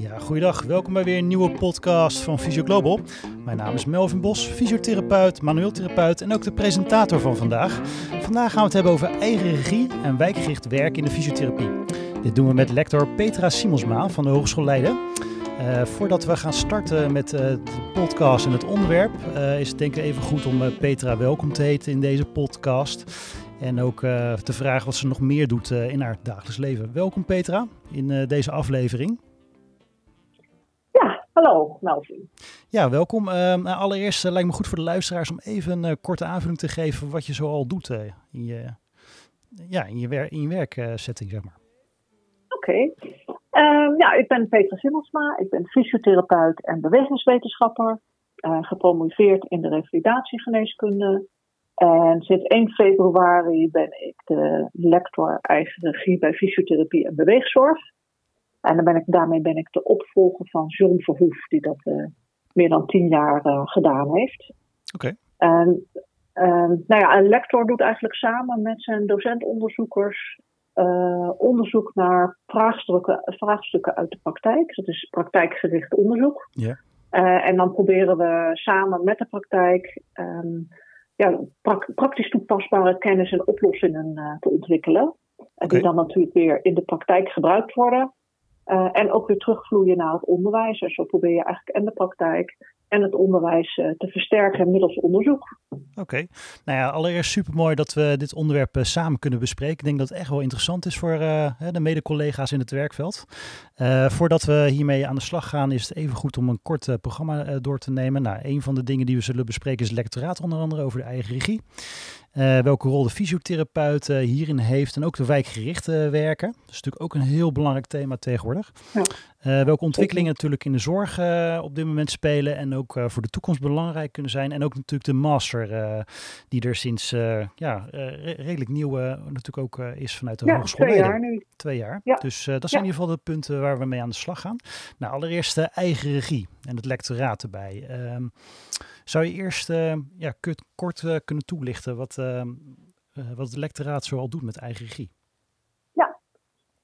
Ja, goeiedag. Welkom bij weer een nieuwe podcast van Physio Global. Mijn naam is Melvin Bos, fysiotherapeut, manueeltherapeut en ook de presentator van vandaag. Vandaag gaan we het hebben over eigen regie en wijkgericht werk in de fysiotherapie. Dit doen we met lector Petra Simonsma van de Hogeschool Leiden. Uh, voordat we gaan starten met uh, de podcast en het onderwerp, uh, is het denk ik even goed om Petra welkom te heten in deze podcast. En ook te vragen wat ze nog meer doet in haar dagelijks leven. Welkom Petra in deze aflevering. Hallo Melvin. Ja, welkom. Nou, allereerst lijkt me goed voor de luisteraars om even een korte aanvulling te geven wat je zoal doet in je, ja, in je, wer in je werksetting, zeg maar. Oké. Okay. Um, ja, ik ben Petra Simmelsma. Ik ben fysiotherapeut en bewegingswetenschapper. Gepromoveerd in de revalidatiegeneeskunde. En sinds 1 februari ben ik de lector eigen regie bij fysiotherapie en beweegzorg. En dan ben ik, daarmee ben ik de opvolger van John Verhoef, die dat uh, meer dan tien jaar uh, gedaan heeft. Oké. Okay. En nou ja, een lector doet eigenlijk samen met zijn docentonderzoekers uh, onderzoek naar vraagstukken, vraagstukken uit de praktijk. Dat is praktijkgericht onderzoek. Ja. En dan proberen we samen met de praktijk um, ja, pra praktisch toepasbare kennis en oplossingen te ontwikkelen. Okay. Die dan natuurlijk weer in de praktijk gebruikt worden. En ook weer terugvloeien naar het onderwijs. En zo probeer je eigenlijk en de praktijk en het onderwijs uh, te versterken middels onderzoek. Oké, nou ja, allereerst supermooi dat we dit onderwerp uh, samen kunnen bespreken. Ik denk dat het echt wel interessant is voor de mede-collega's in het werkveld. voordat we hiermee aan de slag gaan, is het even goed om een kort programma door te nemen. Nou, een van de dingen die we zullen bespreken is lectoraat onder andere over de eigen regie. Uh, welke rol de fysiotherapeut hierin heeft en ook de wijkgericht uh, werken. Dat is natuurlijk ook een heel belangrijk thema tegenwoordig. Ja. Welke ontwikkelingen natuurlijk in de zorg op dit moment spelen en ook voor de toekomst belangrijk kunnen zijn. En ook natuurlijk de master die er sinds ja, re redelijk nieuw natuurlijk ook is vanuit de ja, hogeschool. Twee jaar nu. Twee jaar. Ja. Dus dat zijn in ieder geval de punten waar we mee aan de slag gaan. Nou, allereerst de eigen regie en het lectoraat erbij. Ehm, zou je eerst ja, kort kunnen toelichten wat, uh, wat het lectoraat zoal doet met eigen regie?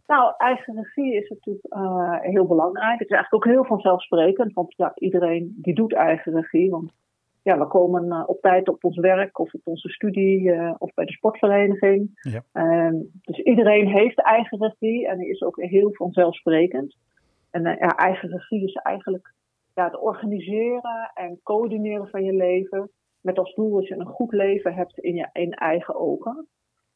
Nou, eigen regie is natuurlijk heel belangrijk. Het is eigenlijk ook heel vanzelfsprekend, want ja, iedereen die doet eigen regie. Want ja, we komen op tijd op ons werk of op onze studie of bij de sportvereniging. Ja. Ehm, dus iedereen heeft eigen regie en die is ook heel vanzelfsprekend. En ja, eigen regie is eigenlijk ja, het organiseren en coördineren van je leven. Met als doel dat je een goed leven hebt in je in eigen ogen.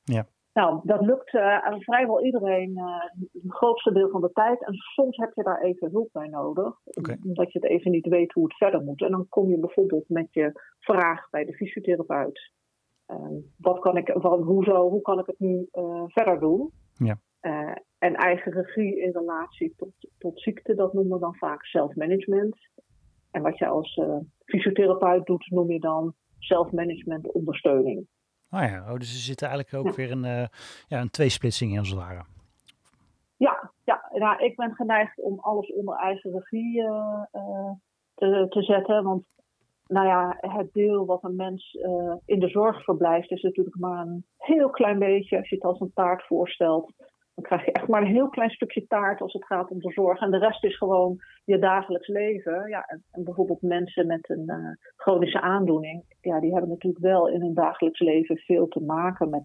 Ja. Nou, dat lukt uh, aan vrijwel iedereen uh, het grootste deel van de tijd. En soms heb je daar even hulp bij nodig. Okay. Omdat je het even niet weet hoe het verder moet. En dan kom je bijvoorbeeld met je vraag bij de fysiotherapeut. Uh, wat kan ik, wat, hoezo, hoe kan ik het nu uh, verder doen? Ja. en eigen regie in relatie tot, tot ziekte, dat noemen we dan vaak zelfmanagement. En wat je als fysiotherapeut doet, noem je dan zelfmanagement ondersteuning. Ah ja, oh, dus er zit eigenlijk ook weer een, uh, ja, een tweesplitsing in als het ware. Ja, ja nou, ik ben geneigd om alles onder eigen regie uh, te, te zetten. Want nou ja, het deel wat een mens in de zorg verblijft, is natuurlijk maar een heel klein beetje, als je het als een taart voorstelt. Dan krijg je echt maar een heel klein stukje taart als het gaat om de zorg. En de rest is gewoon je dagelijks leven. Ja, en, en bijvoorbeeld mensen met een uh, chronische aandoening. Ja, die hebben natuurlijk wel in hun dagelijks leven veel te maken met,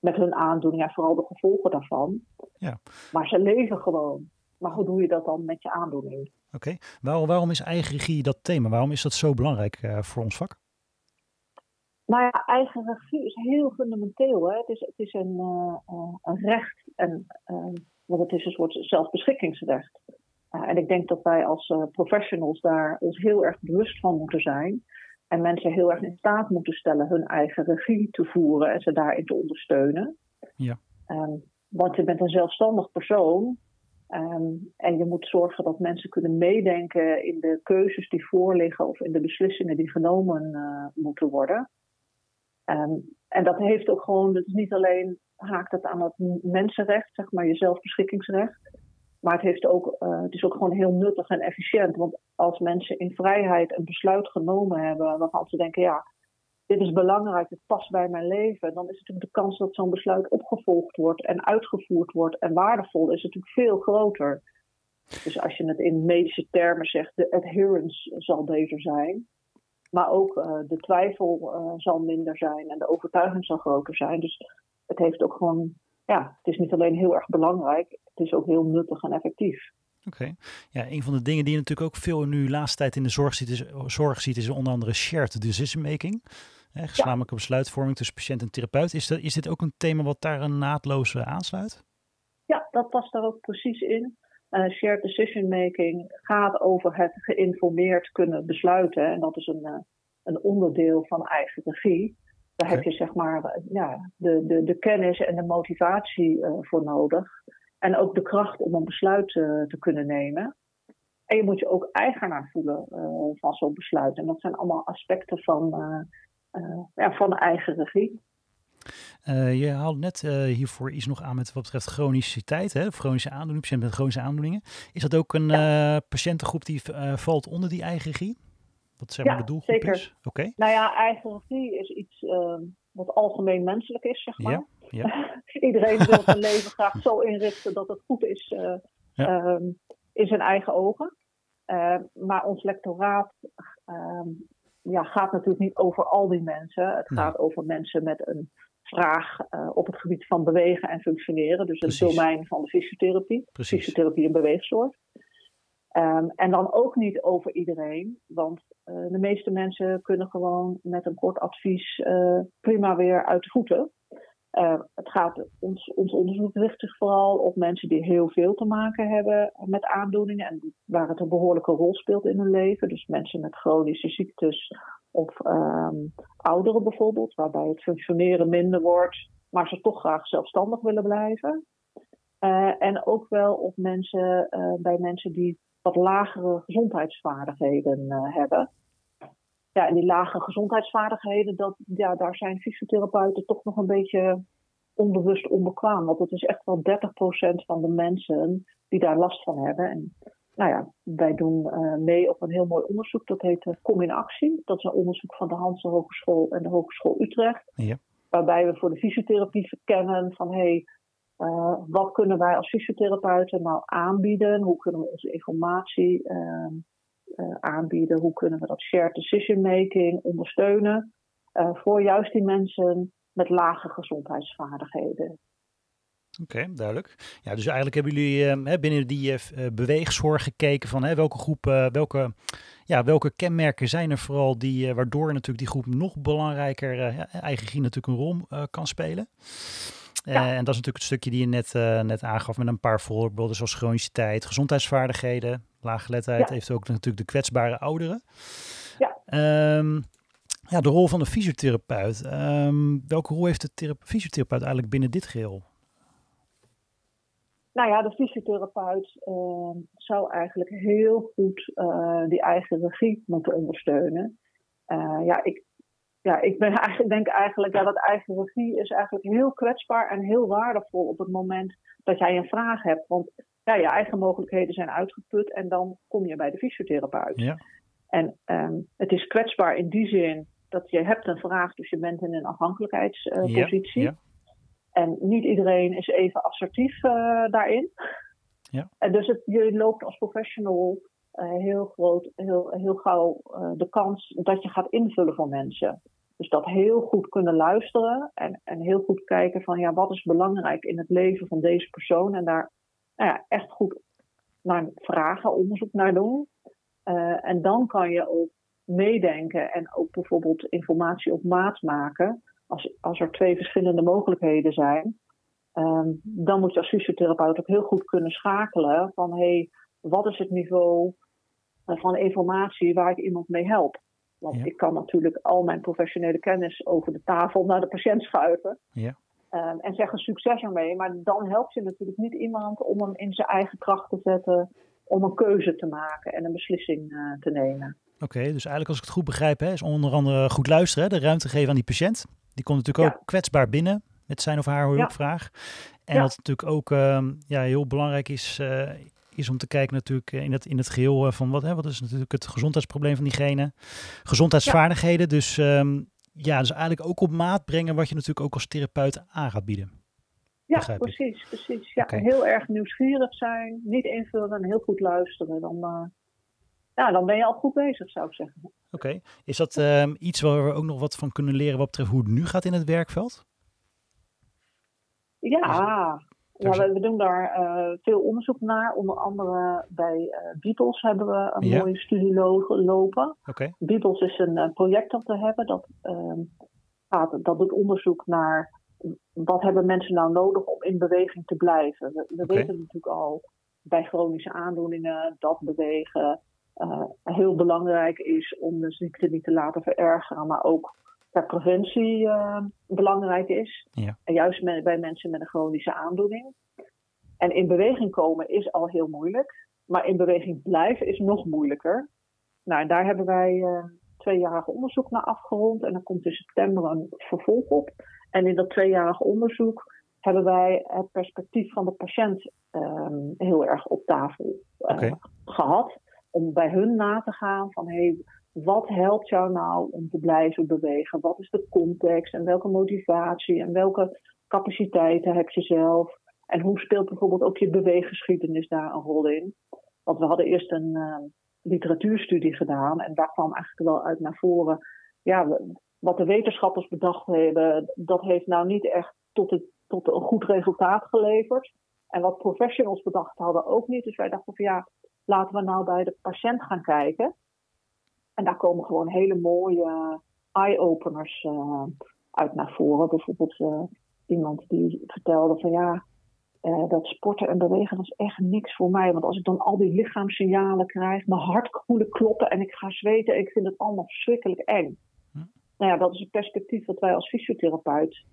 met hun aandoening. En vooral de gevolgen daarvan. Ja. Maar ze leven gewoon. Maar hoe doe je dat dan met je aandoening? Oké. Okay. Waarom, waarom is eigen regie dat thema? Waarom is dat zo belangrijk uh, voor ons vak? Nou ja, eigen regie is heel fundamenteel. Hè? Het, is, het is een, uh, uh, een recht, en, uh, want het is een soort zelfbeschikkingsrecht. en ik denk dat wij als professionals daar ons heel erg bewust van moeten zijn. En mensen heel erg in staat moeten stellen hun eigen regie te voeren en ze daarin te ondersteunen. Ja. Um, want je bent een zelfstandig persoon. Um, en je moet zorgen dat mensen kunnen meedenken in de keuzes die voorliggen of in de beslissingen die genomen moeten worden. Um, en dat heeft ook gewoon, het is niet alleen haakt het aan het mensenrecht, zeg maar, je zelfbeschikkingsrecht. Maar het, heeft ook, uh, het is ook gewoon heel nuttig en efficiënt. Want als mensen in vrijheid een besluit genomen hebben waarvan ze denken, ja, dit is belangrijk, het past bij mijn leven, dan is natuurlijk de kans dat zo'n besluit opgevolgd wordt en uitgevoerd wordt en waardevol is natuurlijk veel groter. Dus als je het in medische termen zegt, de adherence zal beter zijn. Maar ook uh, de twijfel uh, zal minder zijn en de overtuiging zal groter zijn. Dus het heeft ook gewoon, ja, het is niet alleen heel erg belangrijk, het is ook heel nuttig en effectief. Oké. Ja, een van de dingen die je natuurlijk ook veel nu laatste tijd in de zorg ziet, is, zorg ziet, is onder andere shared decision making. Hè, gezamenlijke besluitvorming tussen patiënt en therapeut. Is, dat, is dit ook een thema wat daar een naadloos aansluit? Ja, dat past daar ook precies in. Uh, shared decision making gaat over het geïnformeerd kunnen besluiten. En dat is een, uh, een onderdeel van eigen regie. Daar okay. heb je zeg maar ja, de, de, de kennis en de motivatie uh, voor nodig. En ook de kracht om een besluit te kunnen nemen. En je moet je ook eigenaar voelen van zo'n besluit. En dat zijn allemaal aspecten van, ja, van eigen regie. Uh, je haalde net uh, hiervoor iets nog aan met wat betreft chroniciteit, hè, chronische aandoeningen, patiënten met chronische aandoeningen. Is dat ook een ja. uh, patiëntengroep die valt onder die eigen regie? Wat zeg maar ja, de doelgroep zeker. is? Oké. Okay. Nou ja, eigen regie is iets wat algemeen menselijk is, zeg maar. Ja, ja. Iedereen wil zijn leven graag zo inrichten dat het goed is ehm, in zijn eigen ogen. maar ons lectoraat ehm, ja, gaat natuurlijk niet over al die mensen. Het gaat over mensen met een vraag uh, op het gebied van bewegen en functioneren. Dus het domein van de fysiotherapie. Precies. Fysiotherapie en beweegzorg. Um, en dan ook niet over iedereen, want uh, de meeste mensen kunnen gewoon met een kort advies uh, prima weer uit de voeten. Het gaat, ons, ons onderzoek richt zich vooral op mensen die heel veel te maken hebben met aandoeningen en waar het een behoorlijke rol speelt in hun leven. Dus mensen met chronische ziektes of um, ouderen bijvoorbeeld, waarbij het functioneren minder wordt, maar ze toch graag zelfstandig willen blijven. Uh, en ook wel op mensen, uh, bij mensen die wat lagere gezondheidsvaardigheden hebben. Ja, en die lage gezondheidsvaardigheden, dat, ja, daar zijn fysiotherapeuten toch nog een beetje onbewust onbekwaam. Want het is echt wel 30% van de mensen die daar last van hebben. En nou ja, wij doen uh, mee op een heel mooi onderzoek. Dat heet uh, Kom in Actie. Dat is een onderzoek van de Hanse Hogeschool en de Hogeschool Utrecht. Ja. Waarbij we voor de fysiotherapie verkennen van hé, hey, uh, wat kunnen wij als fysiotherapeuten nou aanbieden? Hoe kunnen we onze informatie aanbieden? Hoe kunnen we dat shared decision making ondersteunen? voor juist die mensen met lage gezondheidsvaardigheden. Oké, duidelijk. Ja, dus eigenlijk hebben jullie uh, binnen die uh, beweegzorg gekeken van welke groepen, welke, ja, welke kenmerken zijn er vooral die, waardoor natuurlijk die groep nog belangrijker, eigen natuurlijk een rol kan spelen. Ja. en dat is natuurlijk het stukje die je net, net aangaf met een paar voorbeelden zoals chroniciteit, gezondheidsvaardigheden, laaggeletterdheid, ja. heeft ook natuurlijk de kwetsbare ouderen. Ja. Um, ja, de rol van de fysiotherapeut. Um, welke rol heeft de fysiotherapeut eigenlijk binnen dit geheel? Nou ja, de fysiotherapeut uh, zou eigenlijk heel goed uh, die eigen regie moeten ondersteunen. Ja, ik, ja, ik ben eigenlijk, denk eigenlijk ja, dat eigen regie is eigenlijk heel kwetsbaar en heel waardevol op het moment dat jij een vraag hebt. Want ja, je eigen mogelijkheden zijn uitgeput en dan kom je bij de fysiotherapeut. Ja. En um, het is kwetsbaar in die zin dat je hebt een vraag, dus je bent in een afhankelijkheidspositie. Ja, ja. En niet iedereen is even assertief uh, daarin. Ja. En dus het, je loopt als professional uh, heel groot, heel, heel gauw uh, de kans dat je gaat invullen voor mensen. Dus dat heel goed kunnen luisteren en, en heel goed kijken van ja, wat is belangrijk in het leven van deze persoon. En daar nou ja, echt goed naar vragen, onderzoek naar doen. en dan kan je ook meedenken en ook bijvoorbeeld informatie op maat maken als, als er twee verschillende mogelijkheden zijn, um, dan moet je als fysiotherapeut ook heel goed kunnen schakelen van hé, hey, wat is het niveau van informatie waar ik iemand mee help? Want Ja. ik kan natuurlijk al mijn professionele kennis over de tafel naar de patiënt schuiven. Ja. Um, en zeggen succes ermee. Maar dan help je natuurlijk niet iemand om hem in zijn eigen kracht te zetten. Om een keuze te maken en een beslissing uh, te nemen. Oké, dus eigenlijk als ik het goed begrijp, hè, is onder andere goed luisteren, hè, de ruimte geven aan die patiënt. Die komt natuurlijk Ja. ook kwetsbaar binnen met zijn of haar hulpvraag. En Ja. wat natuurlijk ook ehm, ja, heel belangrijk is, eh, is om te kijken natuurlijk eh, in het, in het geheel eh, van wat, hè, wat is natuurlijk het gezondheidsprobleem van diegene. Gezondheidsvaardigheden, dus ehm, ja, dus eigenlijk ook op maat brengen wat je natuurlijk ook als therapeut aan gaat bieden. Ja, precies, precies. Ja, heel erg nieuwsgierig zijn, niet invullen en heel goed luisteren. Dan, uh, ja, dan ben je al goed bezig, zou ik zeggen. Oké. Is dat um, iets waar we ook nog wat van kunnen leren wat betreft hoe het nu gaat in het werkveld? Ja, ja, we, doen daar uh, veel onderzoek naar. Onder andere bij uh, Beatles hebben we een mooie studie lopen. Okay. Beatles is een uh, project dat we hebben. Dat, uh, gaat, dat doet onderzoek naar wat hebben mensen nou nodig om in beweging te blijven. We, we weten natuurlijk al bij chronische aandoeningen dat bewegen heel belangrijk is om de ziekte niet te laten verergeren. Maar ook dat preventie uh, belangrijk is. Ja. En juist bij mensen met een chronische aandoening. En in beweging komen is al heel moeilijk. Maar in beweging blijven is nog moeilijker. Nou, daar hebben wij uh, tweejarig onderzoek naar afgerond. En er komt in september een vervolg op. En in dat tweejarige onderzoek hebben wij het perspectief van de patiënt um, heel erg op tafel uh, okay. gehad. Om bij hun na te gaan van hey, wat helpt jou nou om te blijven bewegen? Wat is de context en welke motivatie en welke capaciteiten heb je zelf? En hoe speelt bijvoorbeeld ook je beweeggeschiedenis daar een rol in? Want we hadden eerst een uh, literatuurstudie gedaan en daar kwam eigenlijk wel uit naar voren. Ja, wat de wetenschappers bedacht hebben, dat heeft nou niet echt tot, het, tot een goed resultaat geleverd. En wat professionals bedacht hadden ook niet. Dus wij dachten van ja, laten we nou bij de patiënt gaan kijken. En daar komen gewoon hele mooie eye-openers uh, uit naar voren. Bijvoorbeeld uh, iemand die vertelde van ja, uh, dat sporten en bewegen dat is echt niks voor mij. Want als ik dan al die lichaamssignalen krijg, mijn hart kloppen en ik ga zweten, ik vind het allemaal verschrikkelijk eng. Hm. Nou ja, dat is een perspectief dat wij als fysiotherapeut,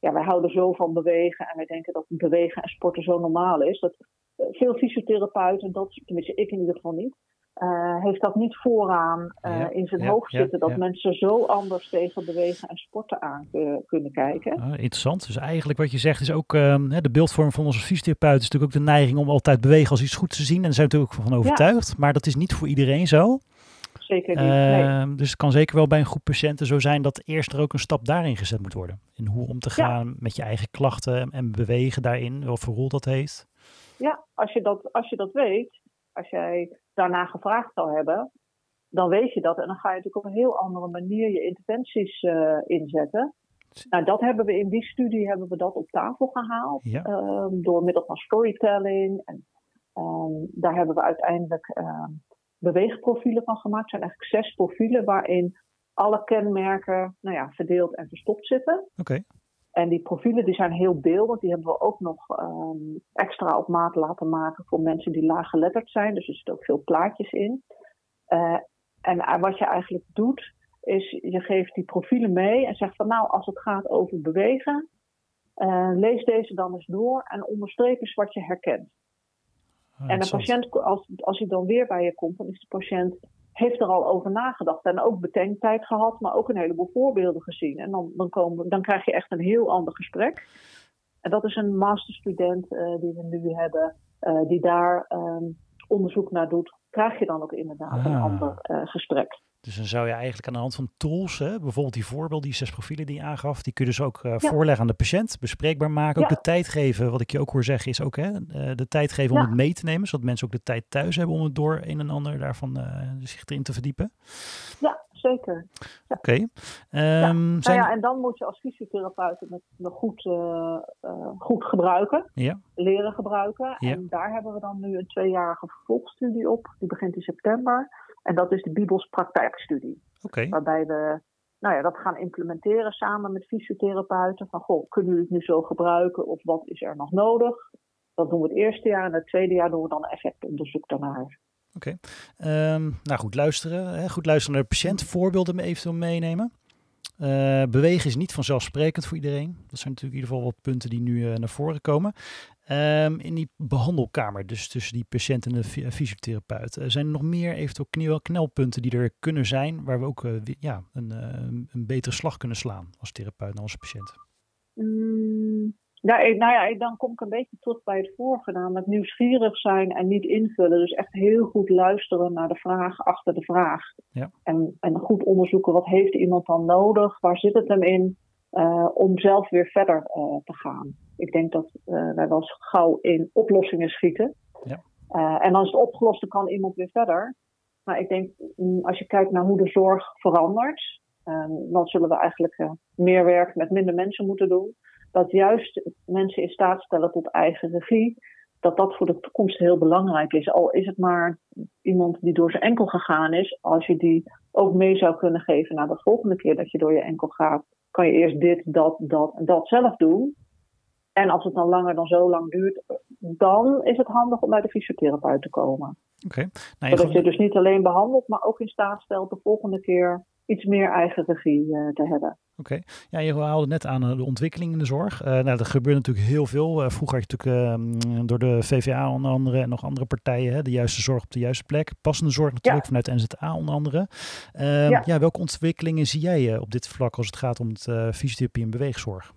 ja, wij houden zo van bewegen en wij denken dat bewegen en sporten zo normaal is. Dat veel fysiotherapeuten, dat, tenminste ik in ieder geval niet, uh, heeft dat niet vooraan uh, ja, in zijn ja, hoofd zitten. Ja, dat mensen zo anders tegen bewegen en sporten aan uh, kunnen kijken. Ah, interessant. Dus eigenlijk wat je zegt is ook ehm, de beeldvorm van onze fysiotherapeut is natuurlijk ook de neiging om altijd bewegen als iets goeds te zien. En daar zijn we natuurlijk ook van overtuigd. Maar dat is niet voor iedereen zo. Zeker niet. Nee. Ehm, dus het kan zeker wel bij een groep patiënten zo zijn dat eerst er ook een stap daarin gezet moet worden. In hoe om te gaan met je eigen klachten en bewegen daarin, wat voor rol dat heeft. Ja, als je dat, als je dat weet, als jij daarna gevraagd zou hebben, dan weet je dat. En dan ga je natuurlijk op een heel andere manier je interventies uh, inzetten. Nou, dat hebben we in die studie hebben we dat op tafel gehaald. Ja. Um, door middel van storytelling. En um, daar hebben we uiteindelijk um, beweegprofielen van gemaakt. Het zijn eigenlijk zes profielen waarin alle kenmerken nou ja, verdeeld en verstopt zitten. Oké. Okay. En die profielen die zijn heel beeldend. Die hebben we ook nog um, extra op maat laten maken voor mensen die laaggeletterd zijn. Dus er zitten ook veel plaatjes in. Uh, en wat je eigenlijk doet, is je geeft die profielen mee en zegt van nou, als het gaat over bewegen, uh, lees deze dan eens door en onderstreep eens wat je herkent. Ah, en de patiënt, als, als hij dan weer bij je komt, dan is de patiënt heeft er al over nagedacht en ook bedenktijd gehad, maar ook een heleboel voorbeelden gezien. En dan, dan, komen, dan krijg je echt een heel ander gesprek. En dat is een masterstudent uh, die we nu hebben, uh, die daar um, onderzoek naar doet. Krijg je dan ook inderdaad ah. een ander uh, gesprek. Dus dan zou je eigenlijk aan de hand van tools, hè, bijvoorbeeld die voorbeeld, die zes profielen die je aangaf, die kun je dus ook uh, ja. voorleggen aan de patiënt, bespreekbaar maken. Ook ja. de tijd geven, wat ik je ook hoor zeggen, is ook hè, uh, de tijd geven om ja. het mee te nemen, zodat mensen ook de tijd thuis hebben om het door een en ander daarvan uh, zich erin te verdiepen. Ja, zeker. Oké. Okay. Um, nou ja, en dan moet je als fysiotherapeut het goed, goed gebruiken, leren gebruiken. En daar hebben we dan nu een tweejarige vervolgstudie op, die begint in september. En dat is de Bibels praktijkstudie. Okay. Waarbij we nou ja, dat gaan implementeren samen met fysiotherapeuten. Van goh, kunnen jullie het nu zo gebruiken of wat is er nog nodig? Dat doen we het eerste jaar en het tweede jaar doen we dan effectonderzoek daarnaar. Oké, okay. um, nou goed luisteren. Hè? Goed luisteren naar de patiënt. Voorbeelden eventueel meenemen. Uh, bewegen is niet vanzelfsprekend voor iedereen. Dat zijn natuurlijk in ieder geval wat punten die nu uh, naar voren komen. Um, in die behandelkamer, dus tussen die patiënt en de fysiotherapeut, uh, zijn er nog meer eventueel knel, knelpunten die er kunnen zijn, waar we ook ja, een, een betere slag kunnen slaan als therapeut naar onze patiënt? Mm, ja, ik, nou ja, dan kom ik een beetje terug bij het vorige, namelijk nieuwsgierig zijn en niet invullen. Dus echt heel goed luisteren naar de vraag achter de vraag. Ja. En, en goed onderzoeken, wat heeft iemand dan nodig? Waar zit het hem in? om zelf weer verder te gaan. Ik denk dat wij wel eens gauw in oplossingen schieten. Ja. en als het opgelost, dan kan iemand weer verder. Maar ik denk, mm, als je kijkt naar hoe de zorg verandert, dan zullen we eigenlijk meer werk met minder mensen moeten doen. Dat juist mensen in staat stellen tot eigen regie, dat dat voor de toekomst heel belangrijk is. Al is het maar iemand die door zijn enkel gegaan is, als je die ook mee zou kunnen geven naar de volgende keer dat je door je enkel gaat, kan je eerst dit, dat, dat en dat zelf doen. En als het dan langer dan zo lang duurt, dan is het handig om bij de fysiotherapeut te komen. Oké. Nou, Zodat je dus niet alleen behandelt, maar ook in staat stelt de volgende keer iets meer eigen regie uh, te hebben. Oké, ja, je haalde net aan eh, de ontwikkeling in de zorg. Uh, nou, er gebeurt natuurlijk heel veel. vroeger had je natuurlijk ehm, door de VVA onder andere en nog andere partijen hè, de juiste zorg op de juiste plek. Passende zorg natuurlijk vanuit NZA onder andere. Ehm, ja. ja. welke ontwikkelingen zie jij op dit vlak als het gaat om het fysiotherapie en beweegzorg?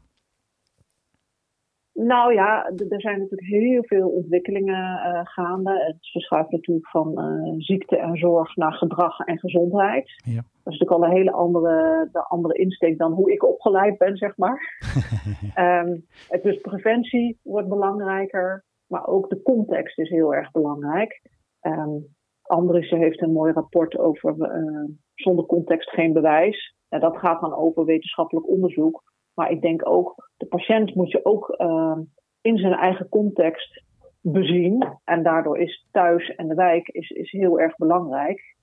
Nou ja, er zijn natuurlijk heel veel ontwikkelingen uh, gaande. Het verschuift natuurlijk van uh, ziekte en zorg naar gedrag en gezondheid. Ja. Dat is natuurlijk al een hele andere, de andere insteek dan hoe ik opgeleid ben, zeg maar. um, dus preventie wordt belangrijker, maar ook de context is heel erg belangrijk. Um, heeft een mooi rapport over uh, zonder context geen bewijs. En dat gaat dan over wetenschappelijk onderzoek. Maar ik denk ook, de patiënt moet je ook uh, in zijn eigen context bezien. En daardoor is thuis en de wijk is, is heel erg belangrijk.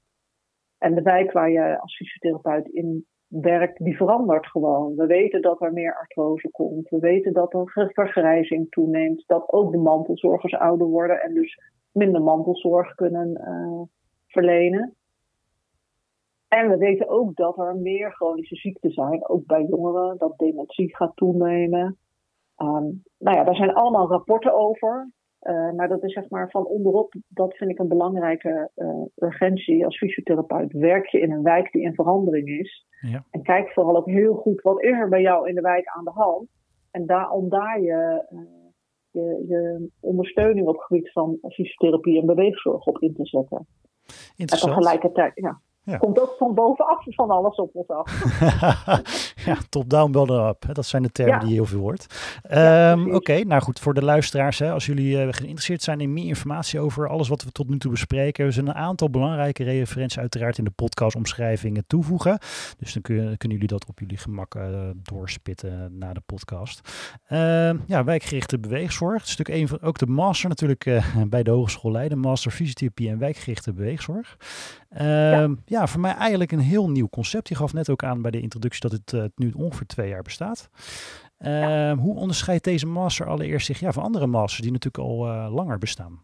En de wijk waar je als fysiotherapeut in werkt, die verandert gewoon. We weten dat er meer artrose komt. We weten dat er vergrijzing toeneemt. Dat ook de mantelzorgers ouder worden en dus minder mantelzorg kunnen uh, verlenen. En we weten ook dat er meer chronische ziekten zijn, ook bij jongeren, dat dementie gaat toenemen. Um, nou ja, daar zijn allemaal rapporten over. Uh, maar dat is zeg maar van onderop, dat vind ik een belangrijke uh, urgentie. Als fysiotherapeut werk je in een wijk die in verandering is. Ja. En kijk vooral ook heel goed, wat is er bij jou in de wijk aan de hand? En daar, om daar je, uh, je, je ondersteuning op het gebied van fysiotherapie en beweegzorg op in te zetten. En tegelijkertijd, ja. Ja. Komt ook van bovenaf van alles op ons af. ja, top-down, bottom-up. Dat zijn de termen die je heel veel hoort. Um, Oké, nou goed, voor de luisteraars, hè, als jullie uh, geïnteresseerd zijn in meer informatie over alles wat we tot nu toe bespreken, we zullen een aantal belangrijke referenties uiteraard in de podcastomschrijvingen toevoegen. Dus dan kun, kunnen jullie dat op jullie gemak uh, doorspitten na de podcast. Uh, ja, wijkgerichte beweegzorg. Natuurlijk een van, ook de master natuurlijk uh, bij de Hogeschool Leiden, master fysiotherapie en wijkgerichte beweegzorg. Ja ehm, ja, voor mij eigenlijk een heel nieuw concept. Je gaf net ook aan bij de introductie dat het uh, nu ongeveer twee jaar bestaat. Uh, Hoe onderscheidt deze master allereerst zich ja, van andere masters die natuurlijk al uh, langer bestaan?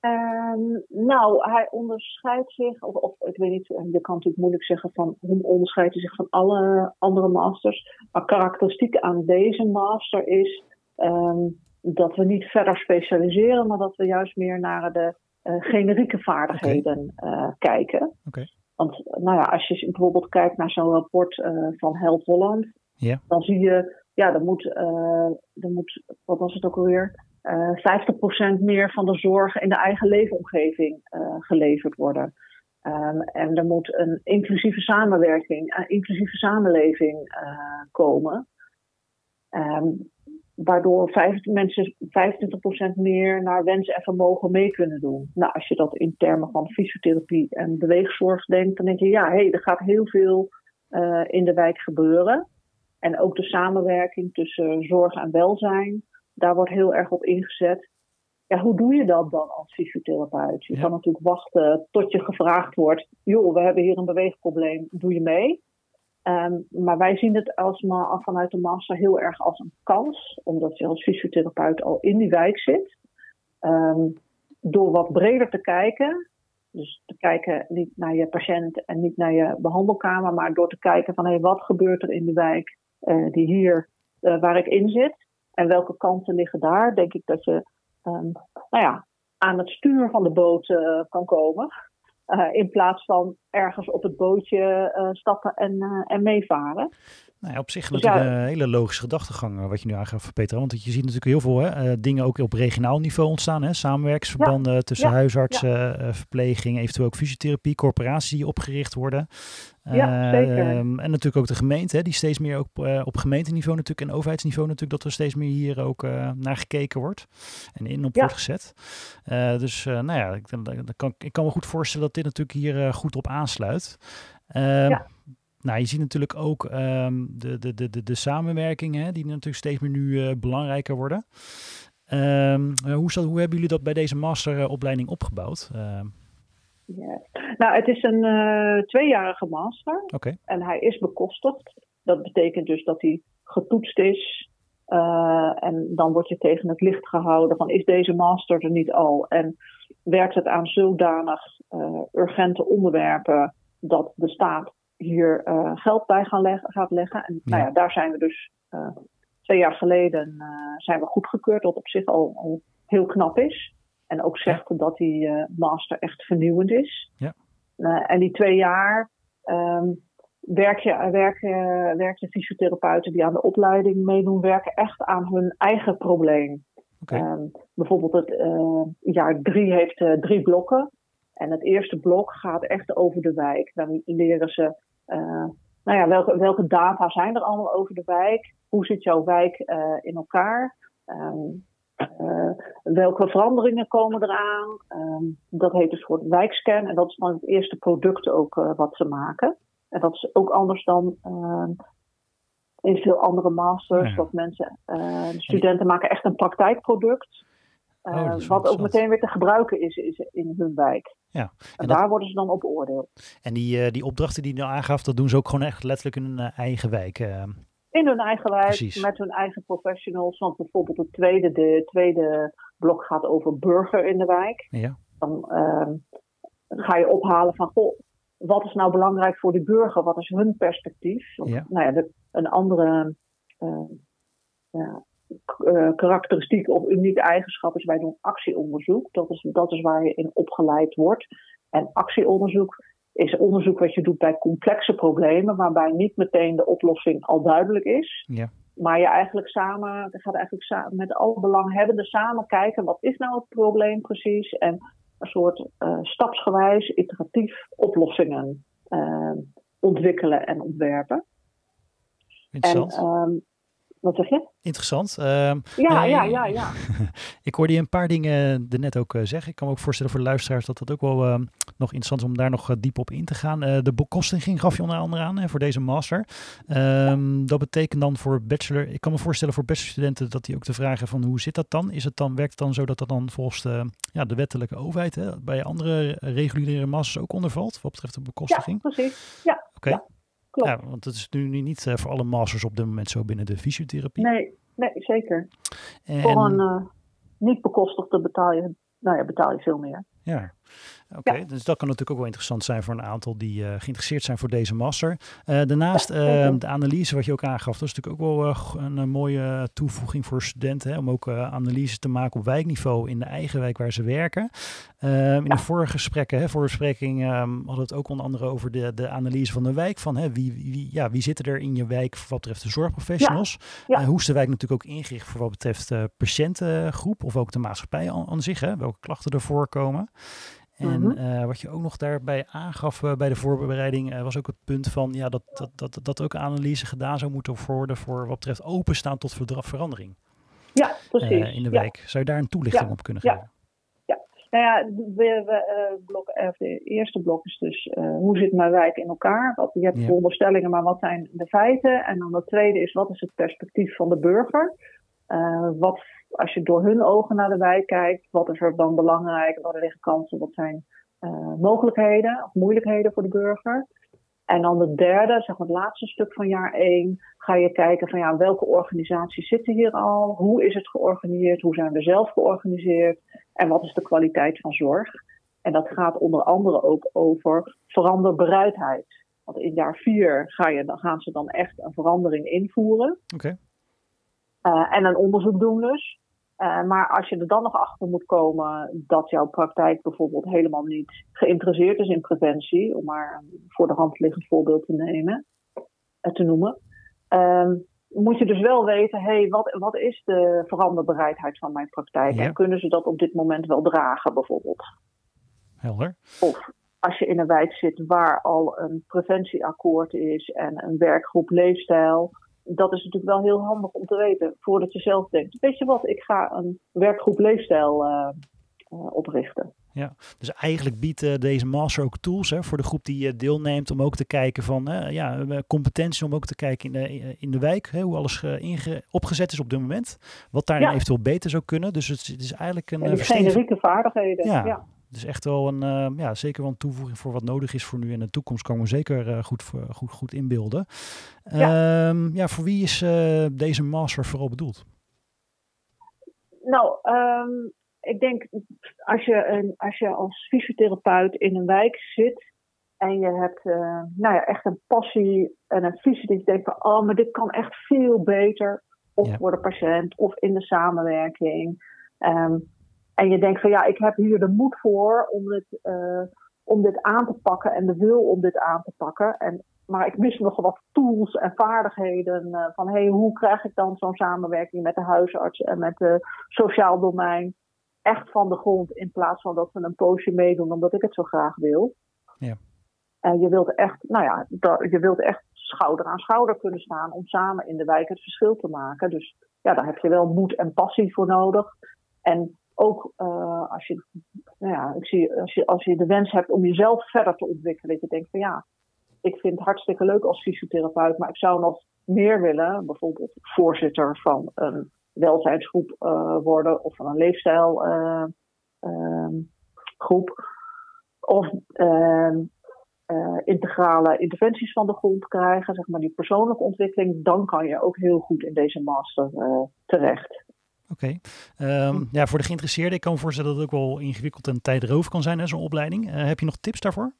Um, nou, hij onderscheidt zich, of, of, ik weet niet, je kan natuurlijk moeilijk zeggen van hoe onderscheidt hij zich van alle andere masters. Maar karakteristiek aan deze master is um, dat we niet verder specialiseren, maar dat we juist meer naar de generieke vaardigheden okay. uh, kijken. Okay. Want nou ja, als je bijvoorbeeld kijkt naar zo'n rapport uh, van Health Holland, yeah. dan zie je, ja, er moet, er moet wat was het ook alweer, 50% meer van de zorg in de eigen leefomgeving geleverd worden. Um, en er moet een inclusieve samenwerking, een inclusieve samenleving komen. Um, waardoor 25, mensen 25% meer naar wens en vermogen mee kunnen doen. Nou, als je dat in termen van fysiotherapie en beweegzorg denkt, dan denk je, ja, hé, hey, er gaat heel veel uh, in de wijk gebeuren. En ook de samenwerking tussen zorg en welzijn, daar wordt heel erg op ingezet. Ja, hoe doe je dat dan als fysiotherapeut? Je ja. kan natuurlijk wachten tot je gevraagd wordt: joh, we hebben hier een beweegprobleem, doe je mee? Um, maar wij zien het als ma vanuit de master heel erg als een kans, omdat je als fysiotherapeut al in die wijk zit. Um, door wat breder te kijken, dus te kijken niet naar je patiënt en niet naar je behandelkamer, maar door te kijken van hey, wat gebeurt er in de wijk uh, die hier uh, waar ik in zit en welke kansen liggen daar, denk ik dat je um, nou ja, aan het stuur van de boot uh, kan komen. Uh, in plaats van ergens op het bootje uh, stappen en, uh, en meevaren. Nou ja, op zich natuurlijk een hele logische gedachtegang wat je nu aangaf, Peter. Want je ziet natuurlijk heel veel hè, dingen ook op regionaal niveau ontstaan. Hè? Samenwerksverbanden tussen huisartsen, verpleging, eventueel ook fysiotherapie, corporaties die opgericht worden. Ja, zeker. Ehm, en natuurlijk ook de gemeente, hè, die steeds meer ook uh, op gemeenteniveau natuurlijk en overheidsniveau natuurlijk, dat er steeds meer hier ook uh, naar gekeken wordt en in op wordt gezet. Uh, dus nou ja, ik, kan, ik kan me goed voorstellen dat dit natuurlijk hier goed op aansluit. Ehm, ja. Nou, je ziet natuurlijk ook um, de, de, de, de, de samenwerkingen, die natuurlijk steeds meer nu belangrijker worden. hoe, hoe hebben jullie dat bij deze masteropleiding opgebouwd? Ja. Nou, het is een uh, tweejarige master. Okay. En hij is bekostigd. Dat betekent dus dat hij getoetst is. Uh, en dan word je tegen het licht gehouden van is deze master er niet al? En werkt het aan zodanig uh, urgente onderwerpen dat de staat hier geld bij gaan leggen, gaat leggen? En ja. Nou ja, daar zijn we dus twee jaar geleden zijn we goedgekeurd, wat op zich al, al heel knap is. En ook zegt dat die master echt vernieuwend is. Ja. En die twee jaar um, werken, werken, werken fysiotherapeuten die aan de opleiding meedoen, werken echt aan hun eigen probleem. Okay. Um, bijvoorbeeld het jaar drie heeft drie blokken. En het eerste blok gaat echt over de wijk. Dan leren ze, nou ja, welke, welke data zijn er allemaal over de wijk? Hoe zit jouw wijk in elkaar? Um, uh, welke veranderingen komen eraan? Um, dat heet dus voor wijkscan. En dat is dan het eerste product ook uh, wat ze maken. En dat is ook anders dan uh, in veel andere masters. Ja. Dat mensen, de studenten maken echt een praktijkproduct. Oh, wat ook meteen weer te gebruiken is, is in hun wijk. Ja. En, en daar worden ze dan op beoordeeld. En die, die opdrachten die je nou aangaf, dat doen ze ook gewoon echt letterlijk in hun eigen wijk. In hun eigen wijk, Precies. met hun eigen professionals. Want bijvoorbeeld het tweede, de tweede blok gaat over burger in de wijk. Ja. Dan uh, ga je ophalen van, goh, wat is nou belangrijk voor de burger? Wat is hun perspectief? Ja. Nou ja, de, een andere ja, uh, karakteristiek of unieke eigenschap is wij doen actieonderzoek. Dat is, dat is waar je in opgeleid wordt. En actieonderzoek is onderzoek wat je doet bij complexe problemen, waarbij niet meteen de oplossing al duidelijk is. Ja. Maar je eigenlijk samen, je gaat eigenlijk samen, met alle belanghebbenden samen kijken, wat is nou het probleem precies? En een soort uh, stapsgewijs, iteratief oplossingen uh, ontwikkelen en ontwerpen. En, um, wat zeg je? Interessant. Uh, ja, ja, ja, ja. ik hoorde je een paar dingen er net ook uh, zeggen. Ik kan me ook voorstellen voor de luisteraars dat dat ook wel uh, nog interessant is om daar nog uh, diep op in te gaan. de bekostiging gaf je onder andere aan hè, voor deze master. Um, dat betekent dan voor bachelor, ik kan me voorstellen voor bachelorstudenten dat die ook te vragen van hoe zit dat dan? Is het dan, werkt het dan zo dat dat dan volgens de, ja, de wettelijke overheid hè, bij andere reguliere masters ook ondervalt wat betreft de bekostiging? Ja, precies. Ja. Oké. Okay. Ja. Klopt. Ja, want het is nu niet uh, voor alle masters op dit moment zo binnen de fysiotherapie. Nee, nee zeker. En... Voor een uh, niet bekostigde betaal je, nou ja, betaal je veel meer. Ja, oké. Okay. Ja. Dus dat kan natuurlijk ook wel interessant zijn voor een aantal die uh, geïnteresseerd zijn voor deze master. Uh, daarnaast ja, de analyse, wat je ook aangaf, dat is natuurlijk ook wel een, mooie toevoeging voor studenten. Hè, om ook analyse te maken op wijkniveau in de eigen wijk waar ze werken. in de vorige gesprekken, hè, voorbespreking, um, hadden we het ook onder andere over de, de analyse van de wijk. Van hè, wie, wie, ja, wie zitten er in je wijk wat betreft de zorgprofessionals? hoe is de wijk natuurlijk ook ingericht voor wat betreft de patiëntengroep of ook de maatschappij aan, aan zich? Hè, welke klachten er voorkomen? En mm-hmm. uh, wat je ook nog daarbij aangaf uh, bij de voorbereiding, uh, was ook het punt van ja, dat, dat, dat, dat ook analyse gedaan zou moeten worden voor wat betreft openstaan tot verandering. Ja, precies. in de wijk. Ja. Zou je daar een toelichting ja. op kunnen ja. geven? Ja, nou ja, we, we, blok, de eerste blok is dus hoe zit mijn wijk in elkaar? Wat, je hebt ja. veronderstellingen, maar wat zijn de feiten? En dan het tweede is wat is het perspectief van de burger? wat als je door hun ogen naar de wijk kijkt, wat is er dan belangrijk? Waar liggen kansen? Wat zijn uh, mogelijkheden of moeilijkheden voor de burger? En dan de derde, zeg maar het laatste stuk van jaar één, ga je kijken van ja, welke organisaties zitten hier al? Hoe is het georganiseerd? Hoe zijn we zelf georganiseerd? En wat is de kwaliteit van zorg? En dat gaat onder andere ook over veranderbereidheid. Want in jaar vier ga je, dan gaan ze dan echt een verandering invoeren. Okay. Uh, en een onderzoek doen dus. Uh, maar als je er dan nog achter moet komen dat jouw praktijk bijvoorbeeld helemaal niet geïnteresseerd is in preventie, om maar een voor de hand liggend voorbeeld te nemen, uh, te noemen, ehm, moet je dus wel weten, hey, wat, wat is de veranderbereidheid van mijn praktijk? Ja. En kunnen ze dat op dit moment wel dragen, bijvoorbeeld? Helder. Of als je in een wijk zit waar al een preventieakkoord is en een werkgroep leefstijl. Dat is natuurlijk wel heel handig om te weten voordat je zelf denkt. Weet je wat, ik ga een werkgroep leefstijl uh, uh, oprichten. Ja, dus eigenlijk biedt uh, deze master ook tools hè, voor de groep die deelneemt om ook te kijken van ja, competenties om ook te kijken in de, in de wijk, hè, hoe alles inge, opgezet is op dit moment. Wat daarin ja. eventueel beter zou kunnen. Dus het, het is eigenlijk een ja, generieke vaardigheden. Ja, ja. Dus echt wel een, uh, ja, zeker wel een toevoeging voor wat nodig is voor nu in de toekomst. Kan we zeker uh, goed, goed, goed inbeelden. Ja. Um, ja, voor wie is uh, deze master vooral bedoeld? Nou, um, ik denk als je, een, als je als fysiotherapeut in een wijk zit en je hebt nou ja, echt een passie en een visie dat je denkt van, oh, maar dit kan echt veel beter. Of ja. voor de patiënt of in de samenwerking. Um, en je denkt van ja, ik heb hier de moed voor om dit, uh, om dit aan te pakken en de wil om dit aan te pakken. En, maar ik mis nog wat tools en vaardigheden uh, van hey, hoe krijg ik dan zo'n samenwerking met de huisarts en met het sociaal domein echt van de grond in plaats van dat we een poosje meedoen omdat ik het zo graag wil. Ja. En je wilt echt, nou ja, je wilt echt schouder aan schouder kunnen staan om samen in de wijk het verschil te maken. Dus ja, daar heb je wel moed en passie voor nodig. En ook uh, als, je, nou ja, ik zie, als, je, als je de wens hebt om jezelf verder te ontwikkelen. Dat je denkt van ja, ik vind het hartstikke leuk als fysiotherapeut, maar ik zou nog meer willen. Bijvoorbeeld voorzitter van een welzijnsgroep uh, worden of van een leefstijlgroep. Uh, of ehm, integrale interventies van de grond krijgen, zeg maar die persoonlijke ontwikkeling. Dan kan je ook heel goed in deze master terecht. Oké. Okay. Um, ja, voor de geïnteresseerden, ik kan me voorstellen dat het ook wel ingewikkeld en tijdroof kan zijn, zo'n opleiding. Uh, heb je nog tips daarvoor?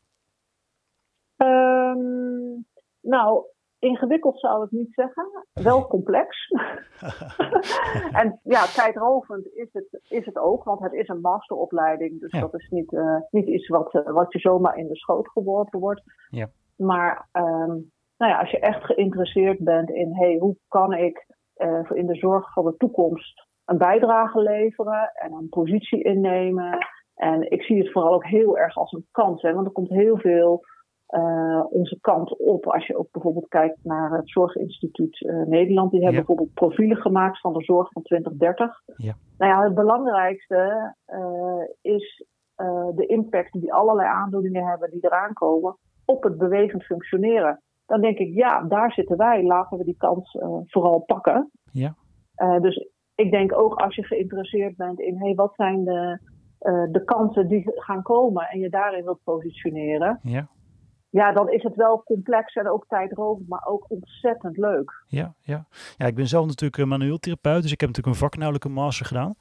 Um, nou, ingewikkeld zou ik niet zeggen. Wel complex. en ja, tijdrovend is het, is het ook, want het is een masteropleiding. Dus ja. dat is niet, uh, niet iets wat, uh, wat je zomaar in de schoot geworpen wordt. Ja. Maar um, nou ja, als je echt geïnteresseerd bent in, hey, hoe kan ik in de zorg van de toekomst een bijdrage leveren en een positie innemen. En ik zie het vooral ook heel erg als een kans, hè, want er komt heel veel uh, onze kant op. Als je ook bijvoorbeeld kijkt naar het Zorginstituut uh, Nederland, die hebben Ja. bijvoorbeeld profielen gemaakt van de zorg van 2030. Ja. Nou ja, het belangrijkste uh, is de impact die allerlei aandoeningen hebben die eraan komen op het bewegend functioneren. Dan denk ik, ja, daar zitten wij. Laten we die kans vooral pakken. Ja. dus ik denk ook als je geïnteresseerd bent in hey, wat zijn de, uh, de kansen die gaan komen en je daarin wilt positioneren. Ja. Ja, dan is het wel complex en ook tijdrovend, maar ook ontzettend leuk. Ja, ja. ja, ik ben zelf natuurlijk een manueel therapeut, dus ik heb natuurlijk een vaknauwelijke master gedaan.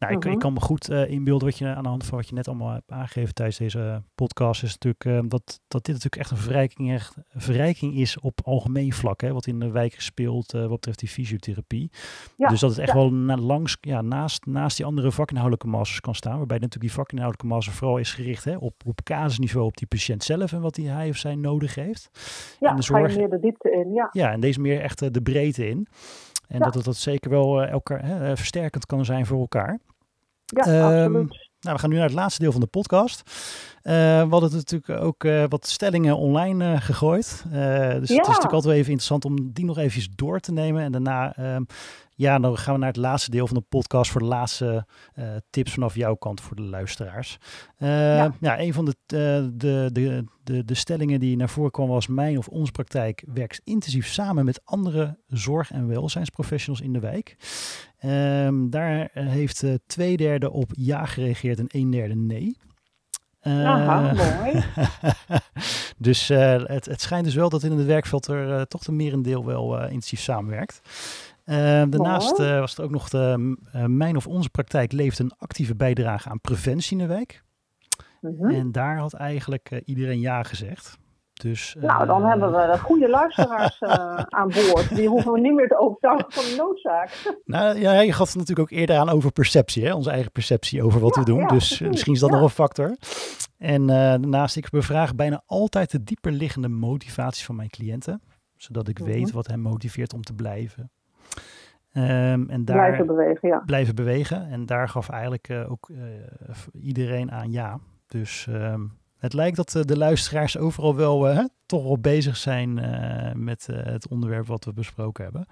Nou, ik, Mhm. ik kan me goed uh, inbeelden wat je aan de hand van wat je net allemaal hebt aangegeven tijdens deze podcast, is natuurlijk uh, dat, dat dit natuurlijk echt een verrijking, echt, een verrijking is op algemeen vlak, hè, wat in de wijk speelt uh, wat betreft die fysiotherapie. Ja, dus dat het echt ja. wel na, langs, ja, naast, naast die andere vakinhoudelijke masters kan staan, waarbij natuurlijk die vakinhoudelijke master vooral is gericht hè, op, op casusniveau, op die patiënt zelf en wat hij, hij of zij nodig heeft. Ja, en de ga je zorg, meer de diepte in. Ja, ja, en deze meer echt uh, de breedte in. En Ja. dat het dat zeker wel elkaar hè, versterkend kan zijn voor elkaar. Ja Ehm, absoluut. Nou, we gaan nu naar het laatste deel van de podcast. Uh, we hadden natuurlijk ook uh, wat stellingen online uh, gegooid. dus Ja. het is natuurlijk altijd wel even interessant om die nog even door te nemen. En daarna um, ja, dan gaan we naar het laatste deel van de podcast voor de laatste tips vanaf jouw kant voor de luisteraars. Ja. ja. een van de, de, de, de, de stellingen die naar voren kwam was mijn of onze praktijk werkt intensief samen met andere zorg- en welzijnsprofessionals in de wijk. Um, daar heeft uh, twee derde op ja gereageerd en een derde nee. Uh, Aha, mooi. dus uh, het, het, schijnt dus wel dat in het werkveld er toch de merendeel wel intensief samenwerkt. daarnaast was er ook nog de, mijn of onze praktijk levert een actieve bijdrage aan preventie in de wijk. Mhm. Mm. En daar had eigenlijk iedereen ja gezegd. Dus, nou, dan uh, hebben we goede luisteraars uh, aan boord. Die hoeven we niet meer te overtuigen van de noodzaak. Nou ja, je gaf het natuurlijk ook eerder aan over perceptie, hè? onze eigen perceptie over wat ja, we doen. Ja, dus precies. misschien is dat ja. nog een factor. En daarnaast, ik bevraag bijna altijd de dieper liggende motivatie van mijn cliënten. zodat ik Mhm. weet wat hem motiveert om te blijven. Ehm, en daar Blijven bewegen, ja. blijven bewegen. En daar gaf eigenlijk eh, ook eh, iedereen aan ja. Dus ehm, het lijkt dat eh, de luisteraars overal wel eh, hè, toch wel bezig zijn eh, met het onderwerp wat we besproken hebben.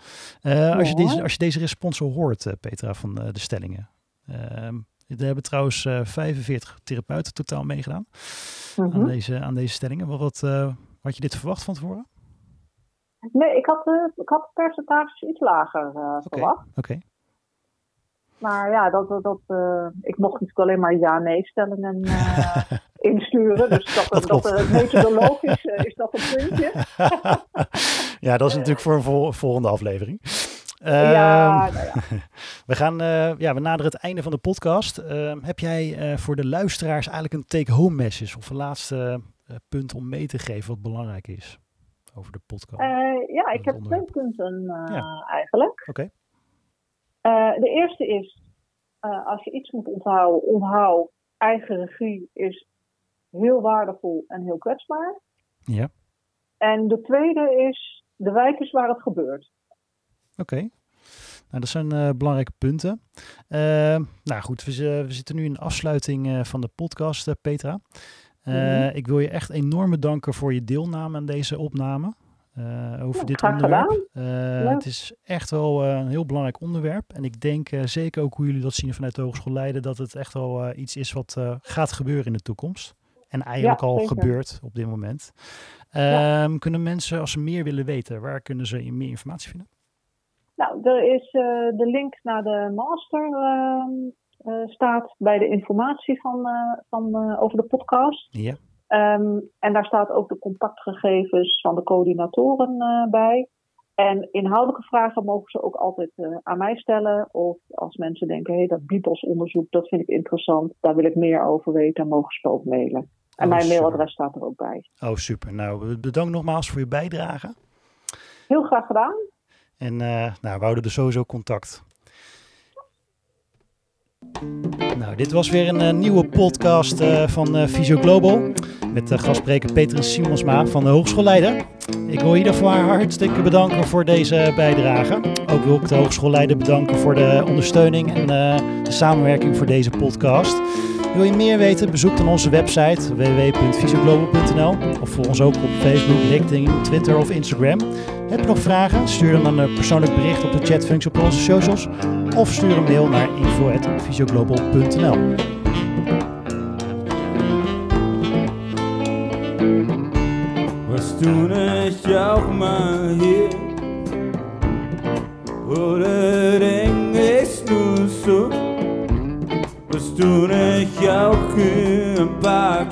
Als, je deze, als je deze respons hoort, Petra, van de stellingen. Ehm er hebben trouwens eh, 45 therapeuten totaal meegedaan Mhm. aan, deze, aan deze stellingen. Wat, wat, had je dit verwacht van tevoren? Nee, ik had, ik had de percentages iets lager verwacht. Oké, Maar ja, dat, dat, dat, eh, ik mocht natuurlijk alleen maar ja-nee-stellingen eh, insturen. Dus dat, Dat dat, klopt. eh, methodologisch is dat een puntje. ja, dat is natuurlijk voor een vol- volgende aflevering. ja, Ehm, nou ja. We gaan, ja, we naderen het einde van de podcast. Ehm, heb jij voor de luisteraars eigenlijk een take-home message of een laatste punt om mee te geven wat belangrijk is over de podcast? Ja, ik heb twee punten Ja. eigenlijk. Oké. Eh, de eerste is, eh, als je iets moet onthouden, onthoud, eigen regie is heel waardevol en heel kwetsbaar. Ja, En de tweede is, de wijk is waar het gebeurt. oké. Nou, dat zijn eh, belangrijke punten. Ehm, nou goed, we, zi- we zitten nu in de afsluiting van de podcast, Petra. Mhm. Ik wil je echt enorm bedanken voor je deelname aan deze opname. Eh, over Ja, dit onderwerp. Eh, het is echt wel eh, een heel belangrijk onderwerp. En ik denk zeker ook hoe jullie dat zien vanuit de Hogeschool Leiden, dat het echt wel iets is wat gaat gebeuren in de toekomst. En eigenlijk Ja, al zeker. gebeurt op dit moment. Ehm, Kunnen mensen, als ze meer willen weten, waar kunnen ze meer informatie vinden? Nou, er is de link naar de master ehm, eh, staat bij de informatie van, van, over de podcast. Ja, Ehm, en daar staat ook de contactgegevens van de coördinatoren eh, bij. En inhoudelijke vragen mogen ze ook altijd eh, aan mij stellen. Of als mensen denken, hé, hey, dat Beatles-onderzoek, dat vind ik interessant. Daar wil ik meer over weten, dan mogen ze ook mailen. En Oh, mijn super. mailadres staat er ook bij. Oh, super. Nou, bedankt nogmaals voor je bijdrage. Heel graag gedaan. En eh, nou, we houden er sowieso contact. Nou, dit was weer een eh, nieuwe podcast eh, van eh Visio Global. Met de gastspreker Peter Simonsma van de Hogeschool Leiden. Ik wil ieder geval haar hartstikke bedanken voor deze bijdrage. Ook wil ik de Hogeschool Leiden bedanken voor de ondersteuning en de samenwerking voor deze podcast. Wil je meer weten? Bezoek dan onze website www.visioglobal.nl of volg ons ook op Facebook, LinkedIn, Twitter of Instagram. Heb je nog vragen? Stuur dan een persoonlijk bericht op de chatfunctie op onze socials of stuur een mail naar info.visioglobal.nl. Was toen ich auch mal hier Oder ich nur so Was tun ich auch hier im Park